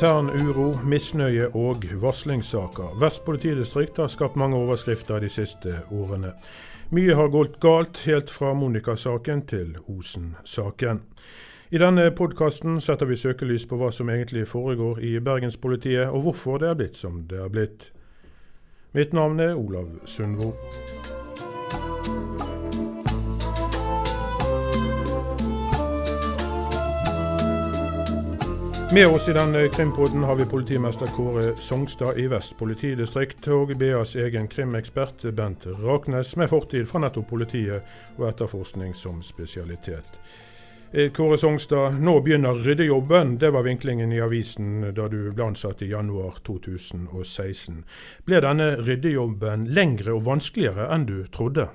Intern uro, misnøye og varslingssaker. Vest politidistrikt har skapt mange overskrifter de siste årene. Mye har gått galt, helt fra Monica-saken til Osen-saken. I denne podkasten setter vi søkelys på hva som egentlig foregår i Bergenspolitiet, og hvorfor det er blitt som det er blitt. Mitt navn er Olav Sundvo. Med oss i denne krimpoden har vi politimester Kåre Songstad i Vest politidistrikt, og BAs egen krimekspert Bent Raknes, med fortid fra nettopp politiet og etterforskning som spesialitet. Eh, Kåre Songstad, nå begynner ryddejobben. Det var vinklingen i avisen da du ble ansatt i januar 2016. Ble denne ryddejobben lengre og vanskeligere enn du trodde?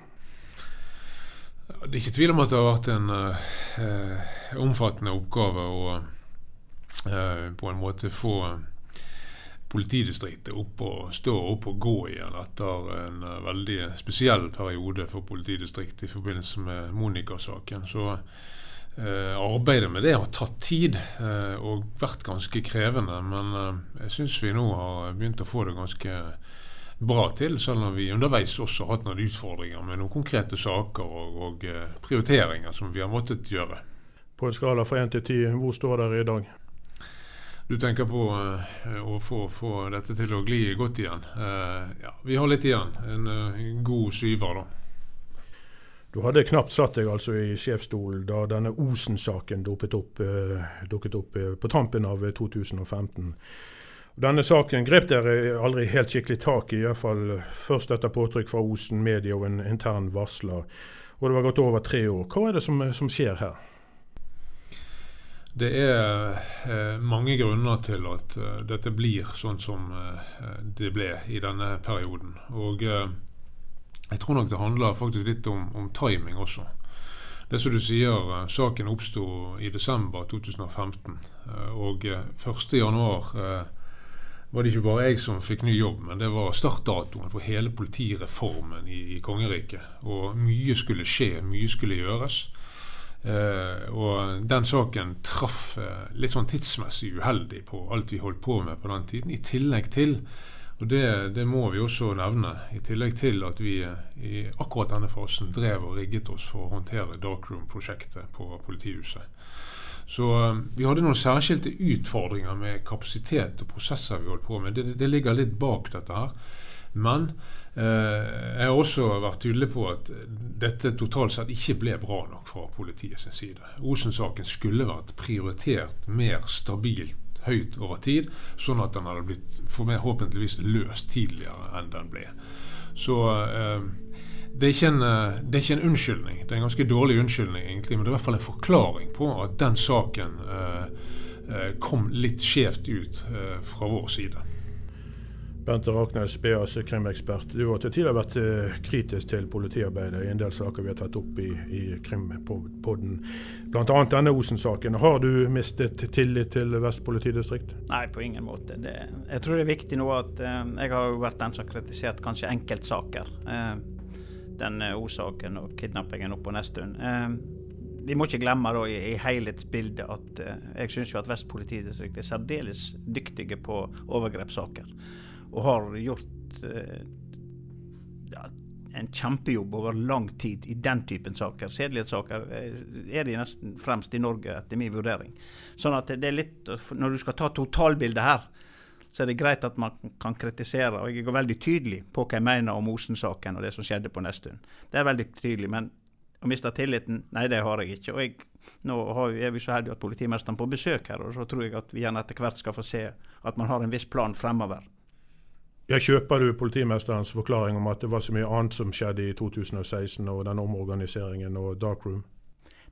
Det er ikke tvil om at det har vært en uh, omfattende oppgave. Eh, på en måte få politidistriktet opp og stå opp og gå igjen etter en uh, veldig spesiell periode for politidistriktet i forbindelse med Monica-saken. Så eh, arbeidet med det har tatt tid eh, og vært ganske krevende. Men jeg syns vi nå har begynt å få det ganske bra til, selv om vi underveis også har hatt noen utfordringer med noen konkrete saker og, og prioriteringer som vi har måttet gjøre. På en skala fra én til ti, hvor står dere i dag? Du tenker på uh, å få, få, dette til å gli godt igjen. Uh, ja, vi har litt igjen. En, en god syver, da. Du hadde knapt satt deg altså i sjefsstolen da denne Osen-saken dukket opp, dukket opp på tampen av 2015. Denne saken grep dere aldri helt skikkelig tak i, iallfall først etter påtrykk fra Osen Media og en intern varsler. Og det var gått over tre år. Hva er det som, som skjer her? Det er eh, mange grunner til at uh, dette blir sånn som uh, det ble i denne perioden. Og jeg tror nok det handler faktisk litt om, om timing også. Det som du sier, saken oppsto i desember 2015. og 1.1 var det ikke bare jeg som fikk ny jobb, men det var startdatoen for hele politireformen i, i kongeriket. Og mye skulle skje, mye skulle gjøres. Uh, og den saken traff uh, litt sånn tidsmessig uheldig på alt vi holdt på med på den tiden. I tillegg til, og det, det må vi også nevne, i tillegg til at vi uh, i akkurat denne fasen drev og rigget oss for å håndtere Darkroom-prosjektet på politihuset. Så vi hadde noen særskilte utfordringer med kapasitet og prosesser vi holdt på med. Det, det ligger litt bak dette her. Men eh, jeg har også vært tydelig på at dette totalt sett ikke ble bra nok fra politiets side. Osen-saken skulle vært prioritert mer stabilt høyt over tid, sånn at den hadde blitt forhåpentligvis løst tidligere enn den ble. Så eh, det, er en, det, er ikke en, unnskyldning. Det er en ganske dårlig unnskyldning, egentlig, men det er i hvert fall en forklaring på at den saken eh, eh kom litt skjevt ut eh, fra vår side. Bente Raknes, BAs krimekspert. Du har til tider vært eh, kritisk til politiarbeidet i en del saker vi har tatt opp i, i Krimpodden. Bl.a. denne Osen-saken. Har du mistet tillit til Vest politidistrikt? Nei, på ingen måte. Det, jeg tror det er viktig nå at eh, Jeg har vært den som har kritisert kanskje enkeltsaker. Eh, den O-saken og kidnappingen oppå på Nesttun. Eh, vi må ikke glemme da, i, i helhetsbildet at jeg syns at Vest politidistrikt er særdeles dyktige på overgrepssaker og har gjort eh, ja, en kjempejobb over lang tid i den typen saker. Sedelighetssaker eh, er de nesten fremst i Norge, etter min vurdering. Sånn at det er litt, Når du skal ta totalbildet her, så er det greit at man kan kritisere. og Jeg er veldig tydelig på hva jeg mener om Osen-saken og det som skjedde på Nesttun. Det er veldig tydelig. Men å miste tilliten, nei, det har jeg ikke. Og jeg, nå er vi så heldige at politimesteren på besøk her, og så tror jeg at vi gjerne etter hvert skal få se at man har en viss plan fremover. Ja, Kjøper du politimesterens forklaring om at det var så mye annet som skjedde i 2016, og den omorganiseringen og darkroom?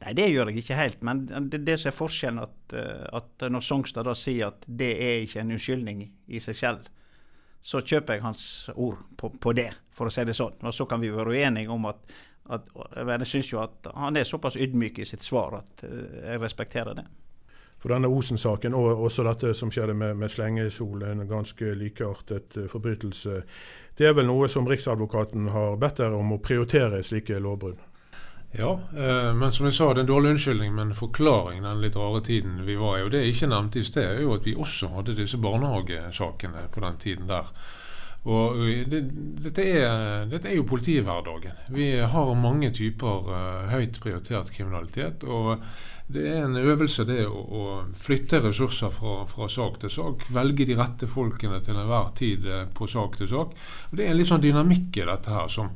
Nei, det gjør jeg ikke helt. Men det, det som er forskjellen, at, eh, at når Songstad da sier at det er ikke en unnskyldning i seg selv, så kjøper jeg hans ord på, på det, for å si det sånn. Og så kan vi være uenige om at, at Jeg syns jo at han er såpass ydmyk i sitt svar at eh, jeg respekterer det. For denne Osen-saken, og også dette som skjedde med, med Slengesol, en ganske likeartet uh, forbrytelse. Det er vel noe som Riksadvokaten har bedt dere om å prioritere slike lovbrudd? Ja, eh, men som jeg sa, det er en dårlig unnskyldning, men forklaringen den litt rare tiden vi var i. Og det jeg ikke nevnte i sted, er jo at vi også hadde disse barnehagesakene på den tiden der. Og det, dette, er, dette, er, jo politihverdagen. Vi har mange typer uh, høyt prioritert kriminalitet. Og det er en øvelse det å, å flytte ressurser fra, fra, sak til sak. Velge de rette folkene til enhver tid uh, på sak til sak. Og Det er en litt sånn dynamikk i dette her som,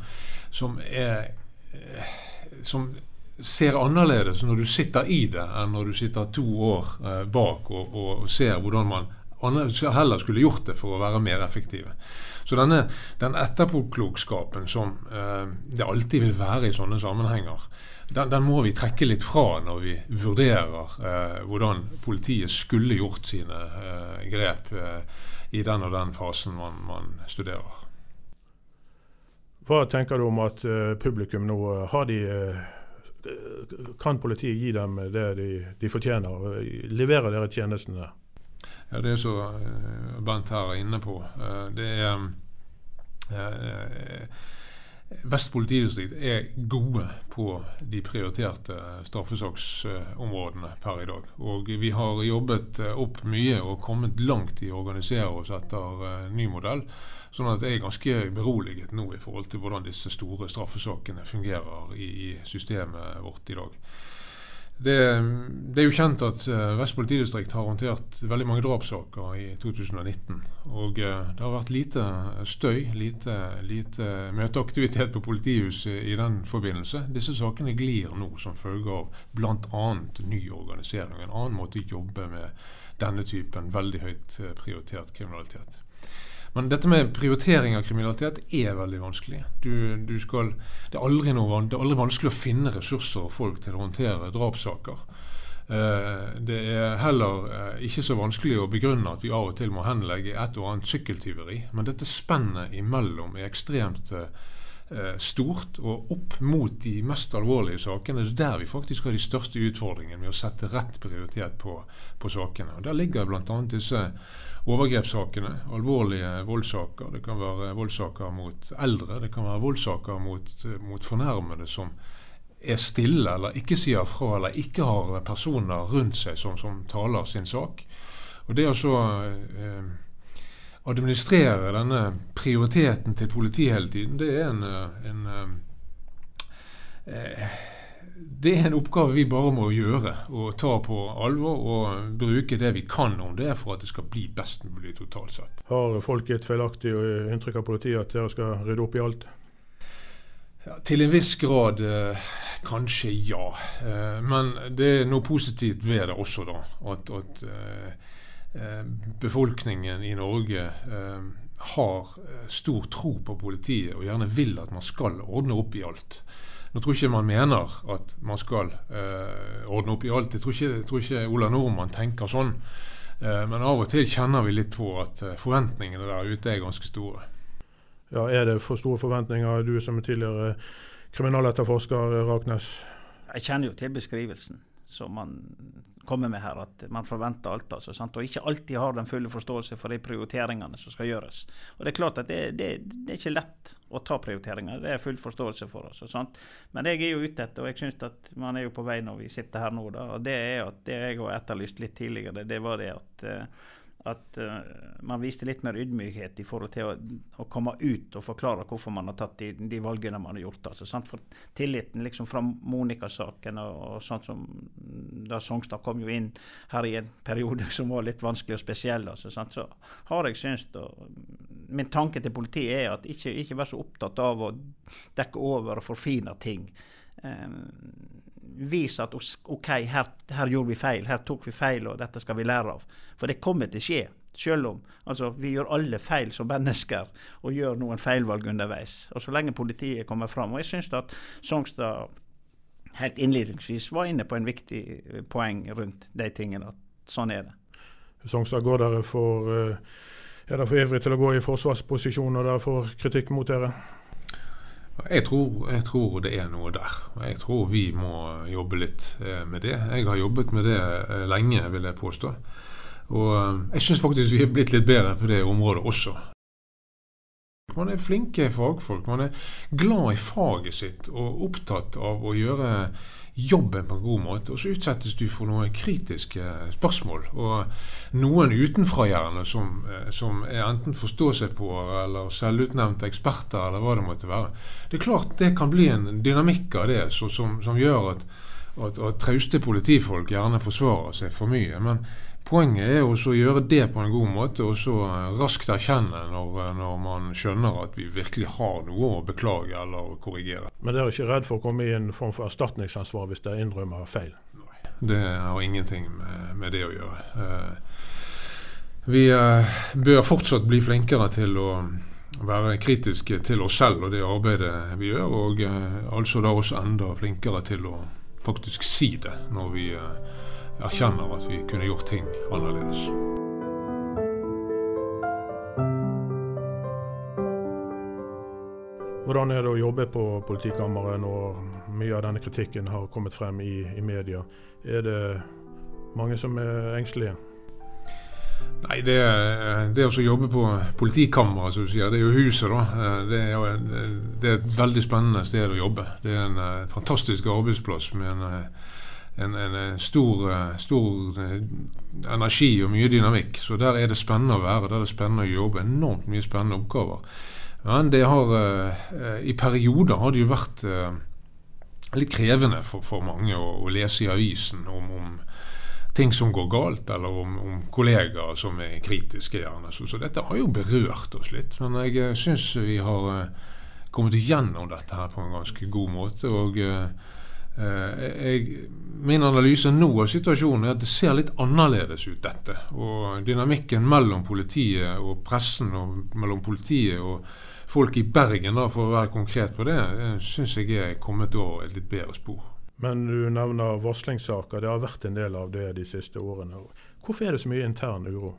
som er uh, som ser annerledes når du sitter i det, enn når du sitter to år bak og, og ser hvordan man heller skulle gjort det for å være mer effektive. Så denne, den etterpåklokskapen som eh, det alltid vil være i sånne sammenhenger, den, den, må vi trekke litt fra når vi vurderer eh, hvordan politiet skulle gjort sine eh, grep eh, i den og den fasen man, man, studerer. Hva tenker du om at eh, publikum nå eh, har de kan politiet gi dem det de, de fortjener? Leverer dere tjenestene? Ja, Det er så uh, Bent her er inne på. Uh, det er uh, Vest politidistrikt er gode på de prioriterte straffesaksområdene per i dag. Og vi har jobbet opp mye og kommet langt i å organisere oss etter ny modell. Sånn at jeg er ganske beroliget nå i forhold til hvordan disse store straffesakene fungerer i systemet vårt i dag. Det, det, er jo kjent at uh, Vest politidistrikt har håndtert veldig mange drapssaker i 2019. Og uh, det har vært lite støy, lite, lite møteaktivitet på politihuset i den forbindelse. Disse sakene glir nå som følge av bl.a. ny organisering. En annen måte å jobbe med denne typen veldig høyt uh, prioritert kriminalitet. Men dette med prioritering av kriminalitet er veldig vanskelig. Du, du skal, det, er noe, det, er aldri vanskelig å finne ressurser og folk til å håndtere drapssaker. Eh, det er heller eh, ikke så vanskelig å begrunne at vi av og til må henlegge et og annet sykkeltyveri. Men dette spennet imellom er ekstremt eh, stort, og opp mot de mest alvorlige sakene. Det er der vi faktisk har de største utfordringene med å sette rett prioritet på, på sakene. Og Der ligger bl.a. disse overgrepssakene, alvorlige voldssaker. Det kan være voldssaker mot eldre, det kan være voldssaker mot, mot fornærmede som er stille eller ikke sier fra eller ikke har personer rundt seg som, som taler sin sak. Og Det er så eh, administrere denne prioriteten til politiet hele tiden, det er en, en eh, det er en oppgave vi bare må gjøre og ta på alvor og bruke det vi kan om det for at det skal bli best mulig totalt sett. Har folk et feilaktig inntrykk av politiet at dere skal rydde opp i alt? Ja, til en viss grad eh, kanskje ja. Eh, men det er noe positivt ved det også, da. At, at eh, eh befolkningen i Norge eh, har eh, stor tro på politiet og gjerne vil at man skal ordne opp i alt. Nå tror ikke man mener at man skal eh, ordne opp i alt. Jeg tror ikke, jeg tror ikke Ola Nordmann tenker sånn. Eh, men av og til kjenner vi litt på at eh, forventningene der ute er ganske store. Ja, Er det for store forventninger, du som er tidligere kriminaletterforsker, Raknes? Jeg kjenner jo til beskrivelsen som man kommer med her, at man forventer alt. Altså? Og ikke alltid har den fulle forståelse for de prioriteringene som skal gjøres. Og Det er klart at det, det, det er ikke lett å ta prioriteringer, det er full forståelse for oss. Sant? Men jeg er jo ute etter, og jeg syns at man er jo på vei når vi sitter her nå, da, og det er at det jeg har etterlyst litt tidligere, det var det at uh, at uh, man viste litt mer ydmykhet i forhold til å, å, komme ut og forklare hvorfor man har tatt de, de valgene man har gjort. Altså, sant? For tilliten liksom fra Monica-saken og, og sånt som da Songstad kom jo inn her i en periode som var litt vanskelig og spesiell, altså, sant? så har jeg syntes Min tanke til politiet er at ikke, ikke vær så opptatt av å dekke over og forfine ting. Um, vise at OK, her, her, gjorde vi feil, her tok vi feil, og dette skal vi lære av. For det kommer til å skje. Selv om altså, vi gjør alle feil som mennesker og gjør noen feilvalg underveis. Og så lenge politiet kommer fram. Og jeg syns at Songstad helt innledningsvis var inne på en viktig eh, poeng rundt de tingene. At sånn er det. Songstad, går dere for, eh, er dere for ivrig til å gå i forsvarsposisjon og dere får kritikk mot dere? Jeg tror, jeg tror, det er noe der. Jeg tror vi må jobbe litt eh, med det. Jeg har jobbet med det eh, lenge, vil jeg påstå. Og eh, jeg syns faktisk vi er blitt litt bedre på det området også. Man er flinke fagfolk. Man er glad i faget sitt og opptatt av å gjøre jobben på en god måte. Og så utsettes du for noen kritiske spørsmål. Og noen utenfra gjerne som, eh, som enten forstå-seg-på eller selvutnevnte eksperter eller hva det måtte være. Det er klart det kan bli en dynamikk av det så, som, som, gjør at, at, at trauste politifolk gjerne forsvarer seg for mye. Men Poenget er også å gjøre det på en god måte, og så eh, raskt erkjenne når, eh, når, man skjønner at vi virkelig har noe å beklage eller korrigere. Men dere er ikke redd for å komme i en form for erstatningsansvar hvis dere innrømmer feil? Nei, det har ingenting med, med det å gjøre. Uh, vi bør fortsatt bli flinkere til å være kritiske til oss selv og det arbeidet vi gjør, og altså da også enda flinkere til å faktisk si det når vi erkjenner at vi kunne gjort ting annerledes. Hvordan er det å jobbe på politikammeret når mye av denne kritikken har kommet frem i, i media? Er det mange som er engstelige? Nei, det, det å jobbe på politikammeret, som du sier, det er jo huset, da. Det er, det er et veldig spennende sted å jobbe. Det er en eh, fantastisk arbeidsplass med en eh, en, en stor, eh, stor, eh, energi og mye dynamikk. Så der er det spennende å være. Der er det spennende å jobbe. Enormt mye spennende oppgaver. Men det har eh, i perioder har det jo vært litt krevende for, for mange å, å, lese i avisen om, om, ting som går galt, eller om, om kollegaer som er kritiske. gjerne. Så, så, dette har jo berørt oss litt. Men jeg syns vi har kommet igjennom dette her på en ganske god måte. og jeg, min analyse nå av situasjonen er at det ser litt annerledes ut, dette. Og dynamikken mellom politiet og pressen, og mellom politiet og folk i Bergen, da, for å være konkret på det, eh, syns jeg er kommet over et litt bedre spor. Men du nevner varslingssaker. Det har vært en del av det de siste årene. Hvorfor er det så mye intern uro?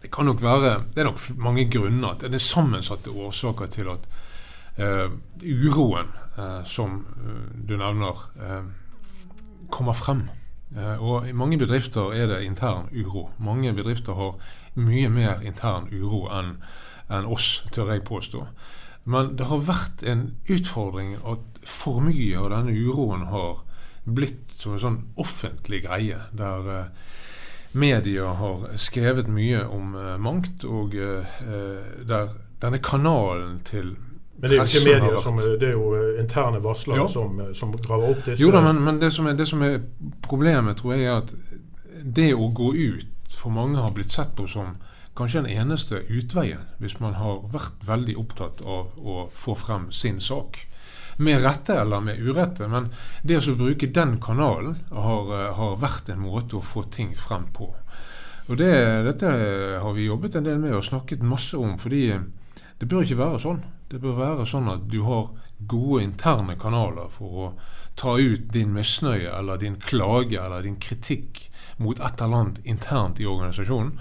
Det kan nok være Det er nok mange grunner. Det er sammensatte årsaker til at uroen uh, som uh, du nevner, kommer frem. og I mange bedrifter er det intern uro. Mange bedrifter har mye mer intern uro enn en oss, tør jeg påstå. Men det har vært en utfordring at for mye av denne uroen har blitt som en sånn offentlig greie, der media har skrevet mye om mangt, og der denne kanalen til men det er jo ikke medier som, det er jo eh, interne varslere ja. som, eh, som, graver opp disse Jo da, men, men det, som er, det, som er, problemet, tror jeg, er at det å gå ut for mange har blitt sett på som kanskje den eneste utveien hvis man har vært veldig opptatt av å få frem sin sak. Med rette eller med urette, men det å bruke den kanalen har, eh, har vært en måte å få ting frem på. Og det, Dette har vi jobbet en del med og snakket masse om, fordi det bør ikke være sånn. Det bør være sånn at du har gode interne kanaler for å ta ut din misnøye eller din klage eller din kritikk mot et eller annet internt i organisasjonen.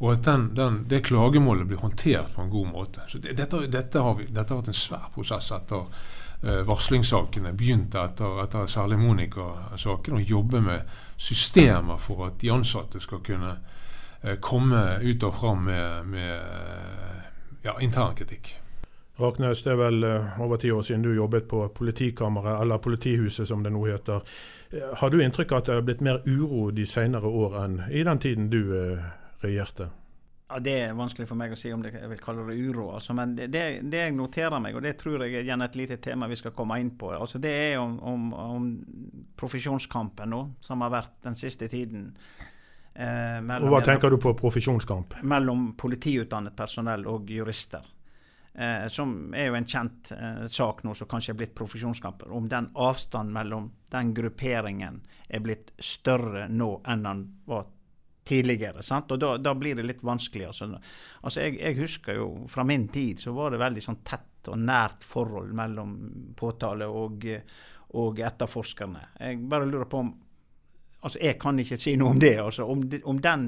Og at den, den, det klagemålet blir håndtert på en god måte. Så det, dette, dette, har vi, dette, har vært en svær prosess etter eh, varslingssakene. Begynte etter, etter særlig Monica-saken å jobbe med systemer for at de ansatte skal kunne eh, komme ut og fram med, med ja, intern kritikk. Raknes, det er vel eh, over ti år siden du jobbet på politikammeret, eller politihuset som det nå heter. Eh, har du inntrykk av at det har blitt mer uro de senere år enn i den tiden du eh, regjerte? Ja, Det er vanskelig for meg å si om det, jeg vil kalle det uro. Altså. Men det, det, det, jeg noterer meg, og det tror jeg er igjen et lite tema vi skal komme inn på, altså det er om, om, om profesjonskampen nå, som har vært den siste tiden. Eh, mellom, og Hva tenker du på profesjonskamp? Mellom politiutdannet personell og jurister. Eh, som er jo en kjent eh, sak nå, som kanskje er blitt profesjonskamper, om den avstanden mellom den grupperingen er blitt større nå enn den var tidligere. sant? Og da, da blir det litt vanskelig. Altså, altså jeg, jeg, husker jo fra min tid så var det veldig sånn tett og nært forhold mellom påtale og, og etterforskerne. Jeg bare lurer på om Altså, jeg kan ikke si noe om det. altså, om, om den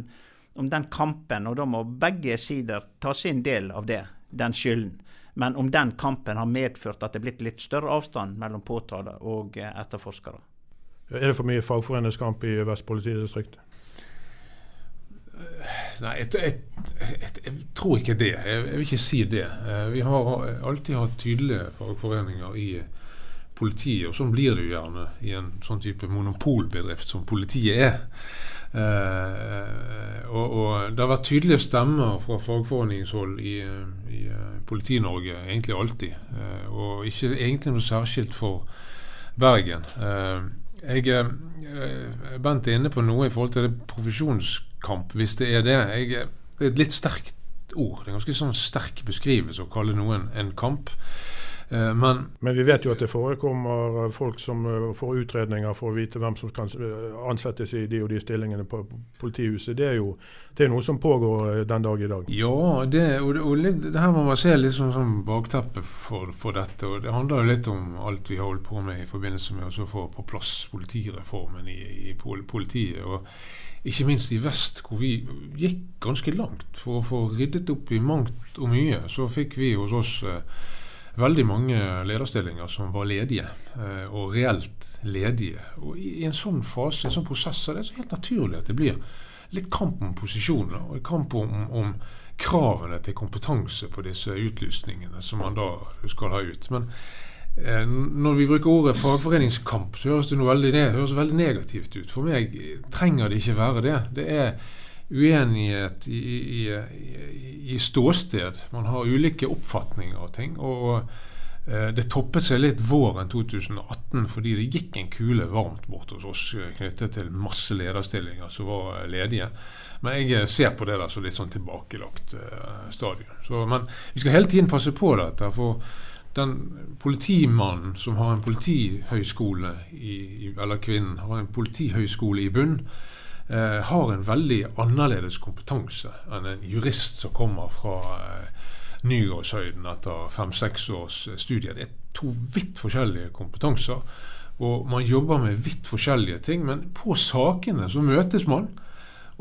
om den kampen, og da må begge sider ta sin del av det den skylden. Men om den kampen har medført at det er blitt litt større avstand mellom påtale og eh, etterforskere. Er det for mye fagforeningskamp i Vest politidistrikt? Nei, jeg, jeg, jeg, jeg, tror ikke det. Jeg, vil ikke si det. Eh, vi har alltid hatt tydelige fagforeninger i politiet, og sånn blir det jo gjerne i en sånn type monopolbedrift som politiet er. Eh, og, og, det har vært tydelige stemmer fra fagforeningshold i, i Politi-Norge egentlig alltid. Eh, og ikke egentlig noe særskilt for Bergen. Eh, jeg, eh, Bent er inne på noe i forhold til det profesjonskamp, hvis det er det. Jeg, det er et litt sterkt ord. Det er en ganske sånn sterk beskrivelse å kalle noen en kamp. Eh, men, Men, vi vet jo at det forekommer folk som eh, får utredninger for å vite hvem som kan eh, ansettes i de og de stillingene på politihuset. Det er jo det er noe som pågår den dag i dag. Ja, det, og, og litt, det her må man se litt som, som bakteppe for, for, dette. og Det handler jo litt om alt vi har holdt på med i forbindelse med å få på plass politireformen i, i politiet. og ikke minst i vest, hvor vi gikk ganske langt for å få ryddet opp i mangt og mye. Så fikk vi hos oss eh, veldig mange lederstillinger som var ledige, eh, og reelt ledige. Og I en sånn fase, en sånn prosess, er det helt naturlig at det blir litt kamp om posisjoner, og kamp om, om kravene til kompetanse på disse utlysningene som man da skal ha ut. Men eh, når vi bruker ordet fagforeningskamp, så høres det, veldig, det høres veldig negativt ut. For meg trenger det ikke være det. Det er uenighet i, i, i, ståsted. Man har ulike oppfatninger av ting. og eh, det toppet seg litt våren 2018 fordi det gikk en kule varmt bort hos oss eh, knyttet til masse lederstillinger som var ledige. Men jeg eh, ser på det der som litt sånn tilbakelagt uh, stadion. Så, men vi skal hele tiden passe på dette. For den politimannen som har en politihøyskole, i, eller kvinnen har en politihøyskole i bunn, eh, har en veldig annerledes kompetanse enn en jurist som kommer fra eh, Nygårdshøyden etter fem-seks års eh, studier. Det er to vidt forskjellige kompetanser. Og man jobber med vidt forskjellige ting, men på sakene så møtes man.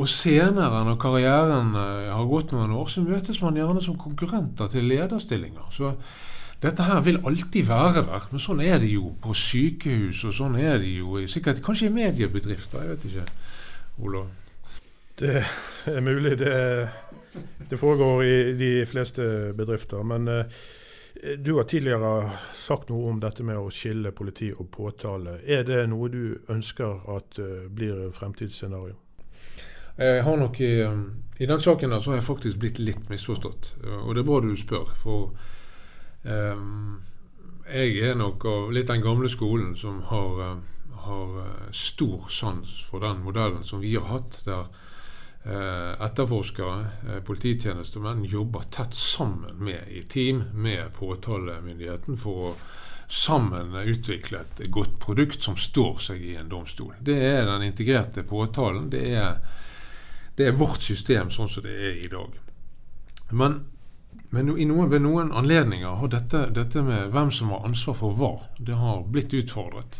Og senere, når karrieren eh, har gått noen år, så møtes man gjerne som konkurrenter til lederstillinger. Så dette her vil alltid være der, men sånn er det jo på sykehus, og sånn er det jo sikkert kanskje i mediebedrifter. jeg vet ikke. Olav? Det er mulig. Det, det, foregår i de fleste bedrifter. Men eh, du har tidligere sagt noe om dette med å skille politi og påtale. Er det noe du ønsker at eh, blir fremtidsscenario? Jeg har nok i, I den saken så har jeg faktisk blitt litt misforstått. Og det er bra du spør. For eh, jeg er nok av litt den gamle skolen som har um, har eh, stor sans for den modellen som vi har hatt, der eh, etterforskere, eh, polititjenestemenn, jobber tett sammen med i team med påtalemyndigheten for å sammen utvikle et godt produkt som står seg i en domstol. Det er den integrerte påtalen. Det er, det er vårt system sånn som det er i dag. Men, men noen, ved noen anledninger har dette, dette med hvem som har ansvar for hva, det har blitt utfordret.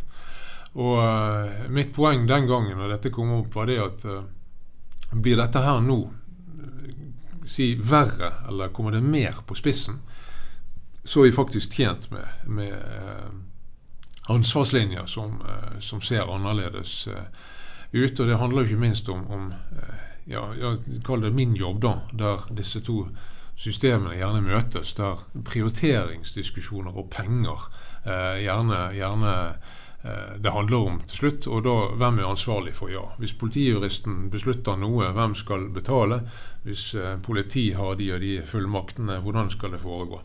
Og uh, mitt poeng den gangen når dette kom opp, var det at uh, blir dette her nå uh, si verre, eller kommer det mer på spissen, så er vi faktisk tjent med, med ansvarslinjer som, som, ser annerledes ut. Og det handler jo ikke minst om, om ja, kaller det min jobb, da, der disse to systemene gjerne møtes. Der prioriteringsdiskusjoner og penger gjerne, gjerne Eh, det handler om til slutt. Og da hvem er ansvarlig for ja. Hvis politijuristen beslutter noe, hvem skal betale? Hvis eh, politi har de og de fullmaktene, hvordan skal det foregå?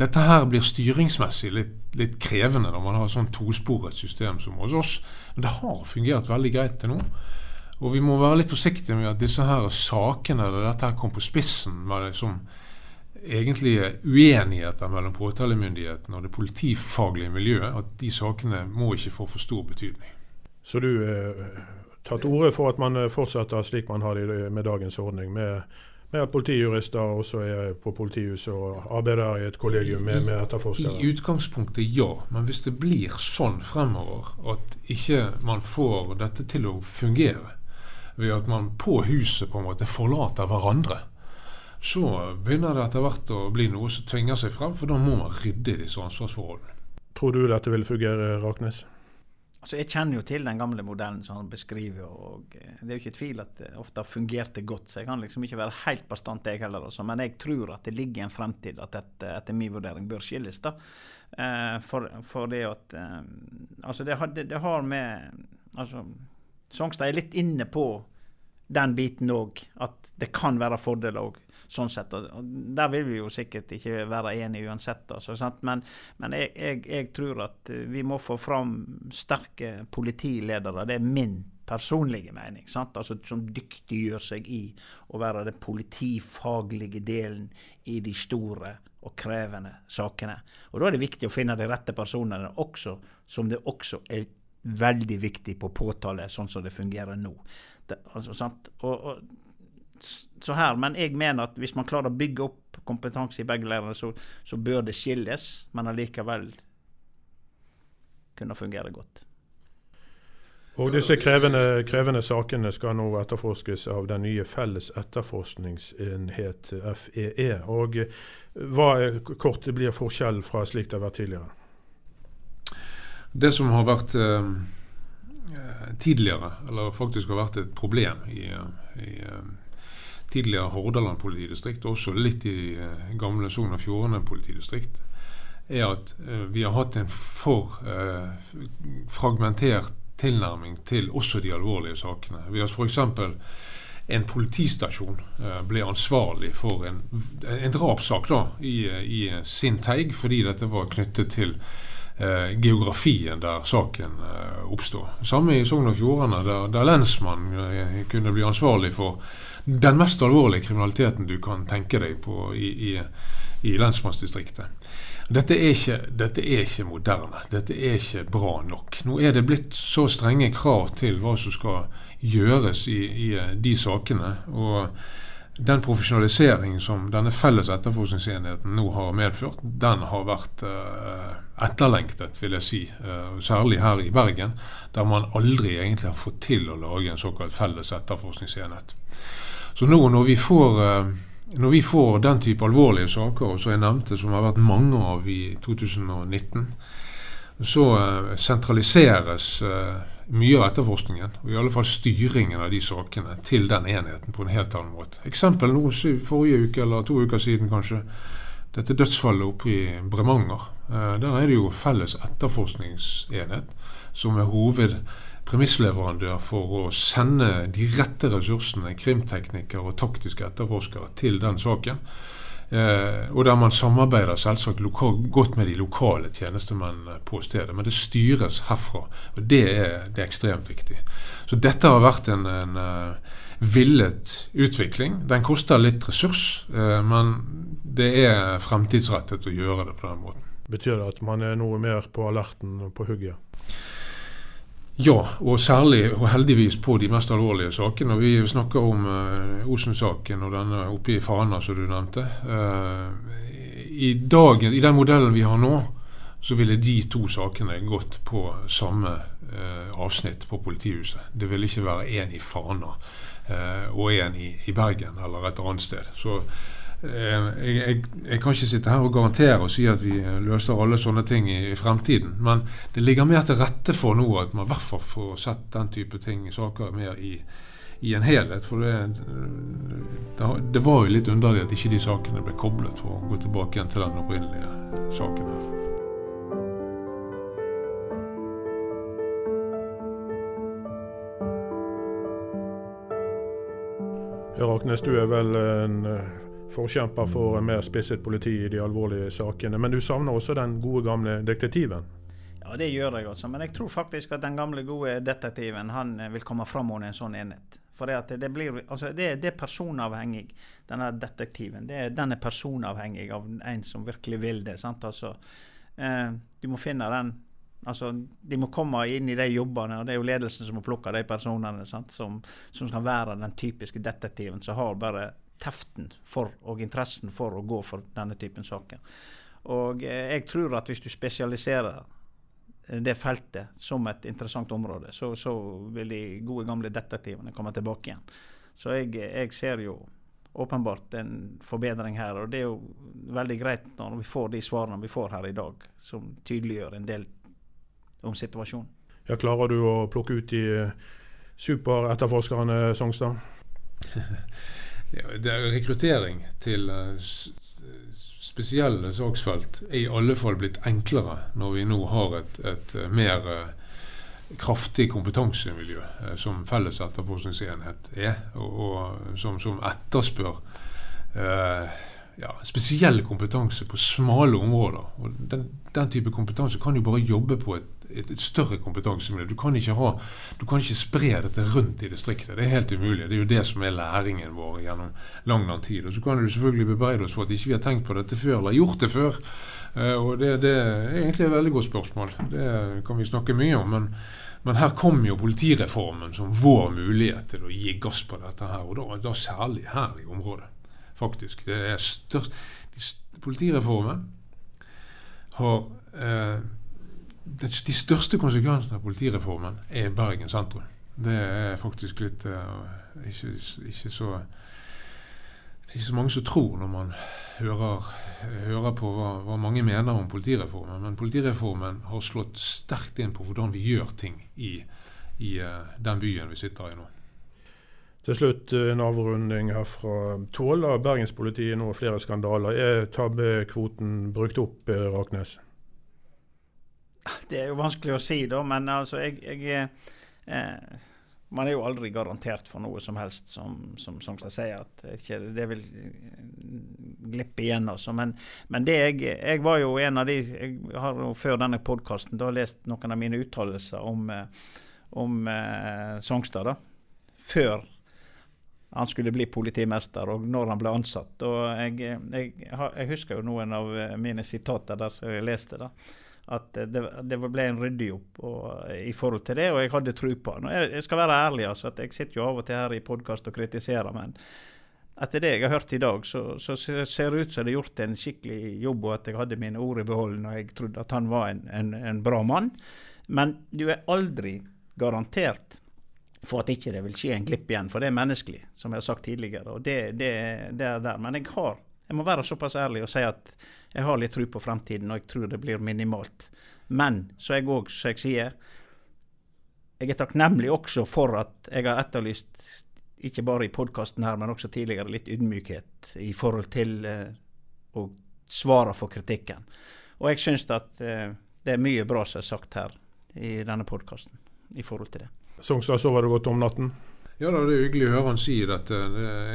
Dette her blir styringsmessig litt, litt krevende når man har sånn tosporet system som hos oss. Men det har fungert veldig greit til nå. Og vi må være litt forsiktige med at disse her sakene eller dette her kom på spissen. med liksom egentlige uenigheter mellom påtalemyndigheten og det politifaglige miljøet, at de sakene må ikke få for stor betydning. Så du eh, tar til orde for at man eh, fortsetter slik man har det med dagens ordning, med, med at politijurister også er på politihuset og arbeider i et kollegium med, med etterforskere? I utgangspunktet ja, men hvis det blir sånn fremover at ikke man får dette til å fungere, ved at man på huset på en måte forlater hverandre, så begynner det etter hvert å bli noe som tvinger seg frem, for da må man rydde i disse ansvarsforholdene. Tror du dette vil fungere, Raknes? Altså, Jeg kjenner jo til den gamle modellen som han beskriver. og eh, Det er jo ikke tvil at det ofte fungerte godt. Så jeg kan liksom ikke være helt bastant, jeg heller. Også. Men jeg tror at det ligger en fremtid at dette etter min vurdering bør skilles. da. Eh, for, for, det at eh, Altså, det har, det, det har med altså, Songstad er litt inne på den biten òg. At det kan være fordeler òg, sånn sett. Og, der vil vi jo sikkert ikke være enige uansett. Altså, men, men jeg, jeg, jeg, tror at vi må få fram sterke politiledere. Det er min personlige mening. Altså, som dyktiggjør seg i å være den politifaglige delen i de store og krevende sakene. Og Da er det viktig å finne de rette personene også, som det også er veldig viktig på påtale, sånn som det fungerer nå. Det, altså, og, og, så her, Men jeg mener at hvis man klarer å bygge opp kompetanse i begge leirene, så, så, bør det skilles, men allikevel kunne fungere godt. Og disse krevende, krevende, sakene skal nå etterforskes av den nye felles etterforskningsenhet, FEE. E. Og hva kort blir forskjell fra slik det har vært tidligere? Det som har vært eh, tidligere, eller faktisk har vært et problem i, i eh, tidligere Hordaland politidistrikt, og også litt i eh, gamle Sogn og Fjordane politidistrikt, er at eh, vi har hatt en for eh, fragmentert tilnærming til også de alvorlige sakene. Vi har f.eks. en politistasjon ble ansvarlig for en, en drapssak i, i sin teig, fordi dette var knyttet til geografien der saken eh, oppstår. Samme i Sogn og Fjordane, der, der lensmannen eh, kunne bli ansvarlig for den mest alvorlige kriminaliteten du kan tenke deg på i, i, i lensmannsdistriktet. Dette er, ikke, dette er, ikke, moderne. Dette er ikke bra nok. Nå er det blitt så strenge krav til hva som skal gjøres i, i de sakene. og den profesjonaliseringen som denne felles etterforskningsenheten nå har medført, den har vært uh, etterlengtet, vil jeg si. Uh, særlig her i Bergen, der man aldri egentlig har fått til å lage en såkalt felles etterforskningsenhet. Så nå når vi får, uh, når vi får den type alvorlige saker, som jeg nevnte, som har vært mange av i 2019, så sentraliseres mye av etterforskningen, og i alle fall styringen av de sakene, til den enheten på en helt annen måte. Eksempel nå forrige uke eller to uker siden kanskje. Dette dødsfallet oppe i Bremanger. Eh, der er det jo felles etterforskningsenhet som er hovedpremissleverandør for å sende de rette ressursene, krimteknikere og taktiske etterforskere, til den saken. Eh, og der man samarbeider selvsagt lokal, godt med de lokale tjenestemennene på stedet. Men det styres herfra, og det er, det er ekstremt viktig. Så dette har vært en, en uh, villet utvikling. Den koster litt ressurs, men det er fremtidsrettet å gjøre det på den måten. Betyr det at man er noe mer på alerten og på hugget? Ja, og særlig og heldigvis på de mest alvorlige sakene. Vi snakker om uh, Osen-saken og denne oppe i Fana som du nevnte. Uh, i, dagen, I den modellen vi har nå, så ville de to sakene gått på samme uh, avsnitt på politihuset. Det ville ikke være én i Fana og én i, i, Bergen eller et annet sted. Så jeg, jeg, jeg, kan ikke sitte her og garantere og si at vi løser alle sånne ting i, i, fremtiden. Men det ligger mer til rette for nå at man i hvert fall får sett den type ting, saker mer i, i en helhet. For det, det, det, var jo litt underlig at ikke de sakene ble koblet for å gå tilbake igjen til den opprinnelige saken. her. Raknes, du er vel en forkjemper for mer spisset politi i de alvorlige sakene. Men du savner også den gode, gamle detektiven? Ja, det gjør jeg også. Men jeg tror faktisk at den gamle, gode detektiven han eh, vil komme fram under en sånn enhet. For det, det, blir, altså det, det, er personavhengig, denne detektiven. Det, den er personavhengig av en som virkelig vil det. Altså, eh, du må finne den Altså, De må komme inn i de jobbene, og det er jo ledelsen som må plukke de personene sant? Som, som skal være den typiske detektiven som har bare teften for og interessen for å gå for denne typen saker. Og eh, jeg tror at hvis du spesialiserer eh, det feltet som et interessant område, så, så vil de gode, gamle detektivene komme tilbake igjen. Så jeg, jeg, ser jo åpenbart en forbedring her. Og det er jo veldig greit når vi får de svarene vi får her i dag, som tydeliggjør en del om situasjonen. Ja, klarer du å plukke ut de superetterforskerne, Songstad? det er rekruttering til spesielle saksfelt er i alle fall blitt enklere når vi nå har et, et mer kraftig kompetansemiljø eh, som felles etterforskningsenhet er, og, og som, som, etterspør eh, ja, spesiell kompetanse på smale områder. Og den, den, type kompetanse kan jo bare jobbe på et, et, et større kompetansemiljø. Du kan, ikke ha, du kan ikke spre dette rundt i distriktet. Det er helt umulig. Det er jo det som er læringen vår gjennom lang lang tid. Og Så kan du selvfølgelig bebreide oss for at ikke vi har tenkt på dette før, eller gjort det før. Eh, og det, det, er egentlig et veldig godt spørsmål. Det kan vi snakke mye om. men men her kom jo politireformen som vår mulighet til å gi gass på dette her, og da, da særlig her i området. Faktisk. Det er størst, politireformen har eh, De største konsekvensene av politireformen er Bergen sentrum. Det er faktisk litt eh, ikke, ikke så ikke så mange som tror når man hører, hører på hva, hva, mange mener om politireformen. Men politireformen har slått sterkt inn på hvordan vi gjør ting i, i uh, den byen vi sitter i nå. Til slutt eh, en avrunding her fra Tåler bergenspolitiet nå flere skandaler? Er tabbekvoten brukt opp, eh, Raknes? Det er jo vanskelig å si, da. Men altså, jeg, jeg eh, man er jo aldri garantert for noe som helst, som, som Songstad sier. at ikke, Det vil glippe igjen. Altså. Men, men det jeg, jeg, var jo en av de Jeg har jo før denne podkasten lest noen av mine uttalelser om, eh, om eh, Songstad. da, Før han skulle bli politimester, og når han ble ansatt. Og jeg, jeg, jeg husker jo noen av mine sitater der som jeg leste. da, at det, det ble en ryddig opp og, i forhold til det, og jeg hadde tro på han. Jeg, jeg, skal være ærlig, altså, at jeg sitter jo av og til her i podkast og kritiserer, men etter det jeg har hørt i dag, så, så ser det ut som det er gjort en skikkelig jobb, og at jeg hadde mine ord i behold når jeg trodde at han var en, en, en bra mann. Men du er aldri garantert for at ikke det vil skje en glipp igjen, for det er menneskelig, som jeg har sagt tidligere. og det, det, det er der. Men jeg har, jeg må være såpass ærlig og si at jeg har litt tro på fremtiden, og jeg tror det blir minimalt. Men så jeg òg, som jeg sier, jeg er takknemlig også for at jeg har etterlyst, ikke bare i podkasten her, men også tidligere, litt ydmykhet i forhold til eh, å svare for kritikken. Og jeg syns at eh, det er mye bra som er sagt her i denne podkasten i forhold til det. Songstad, sover du godt om natten? Ja da, det er hyggelig å høre han si dette.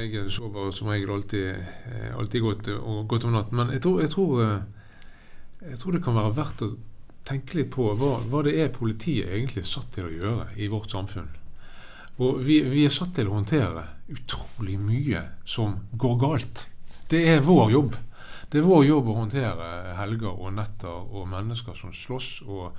Jeg sover som regel alltid, eh, alltid godt, godt, om natten. Men jeg tror, jeg, tror, eh, jeg tror, det kan være verdt å tenke litt på hva, hva, det er politiet egentlig er satt til å gjøre i vårt samfunn. Og vi, vi er satt til å håndtere utrolig mye som går galt. Det er vår jobb. Det er vår jobb å håndtere helger og netter og mennesker som slåss. og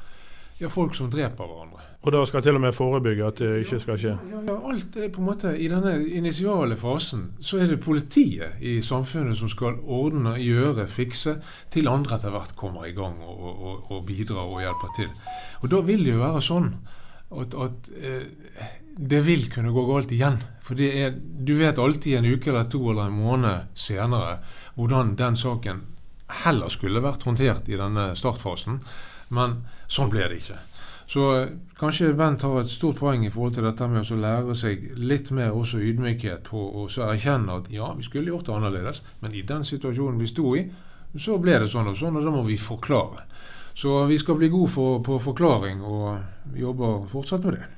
ja, folk som dreper hverandre. Og da skal til og med forebygge at det ikke skal skje? Ja, ja, alt er på en måte I denne initiale fasen så er det politiet i samfunnet som skal ordne, gjøre, fikse, til andre etter hvert kommer i gang og, og, og bidrar og hjelper til. Og da vil det jo være sånn at, at eh, det vil kunne gå galt igjen. For er, du vet alltid en uke eller to eller en måned senere hvordan den saken heller skulle vært håndtert i denne startfasen. Men sånn ble det ikke. Så eh, kanskje Bent har et stort poeng i forhold til dette med å lære seg litt mer også ydmykhet på å erkjenne at ja, vi skulle gjort det annerledes, men i den situasjonen vi sto i, så ble det sånn og sånn, og da må vi forklare. Så vi skal bli gode for, på forklaring, og jobber fortsatt med det.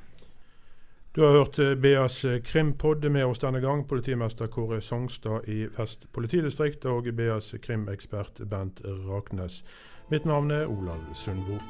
Du har hørt eh, BAs eh, krimpod med oss denne gang, politimester Kåre Songstad i Vest politidistrikt og BAs krimekspert Bent Raknes. Mitt navn er Olav Sundvo.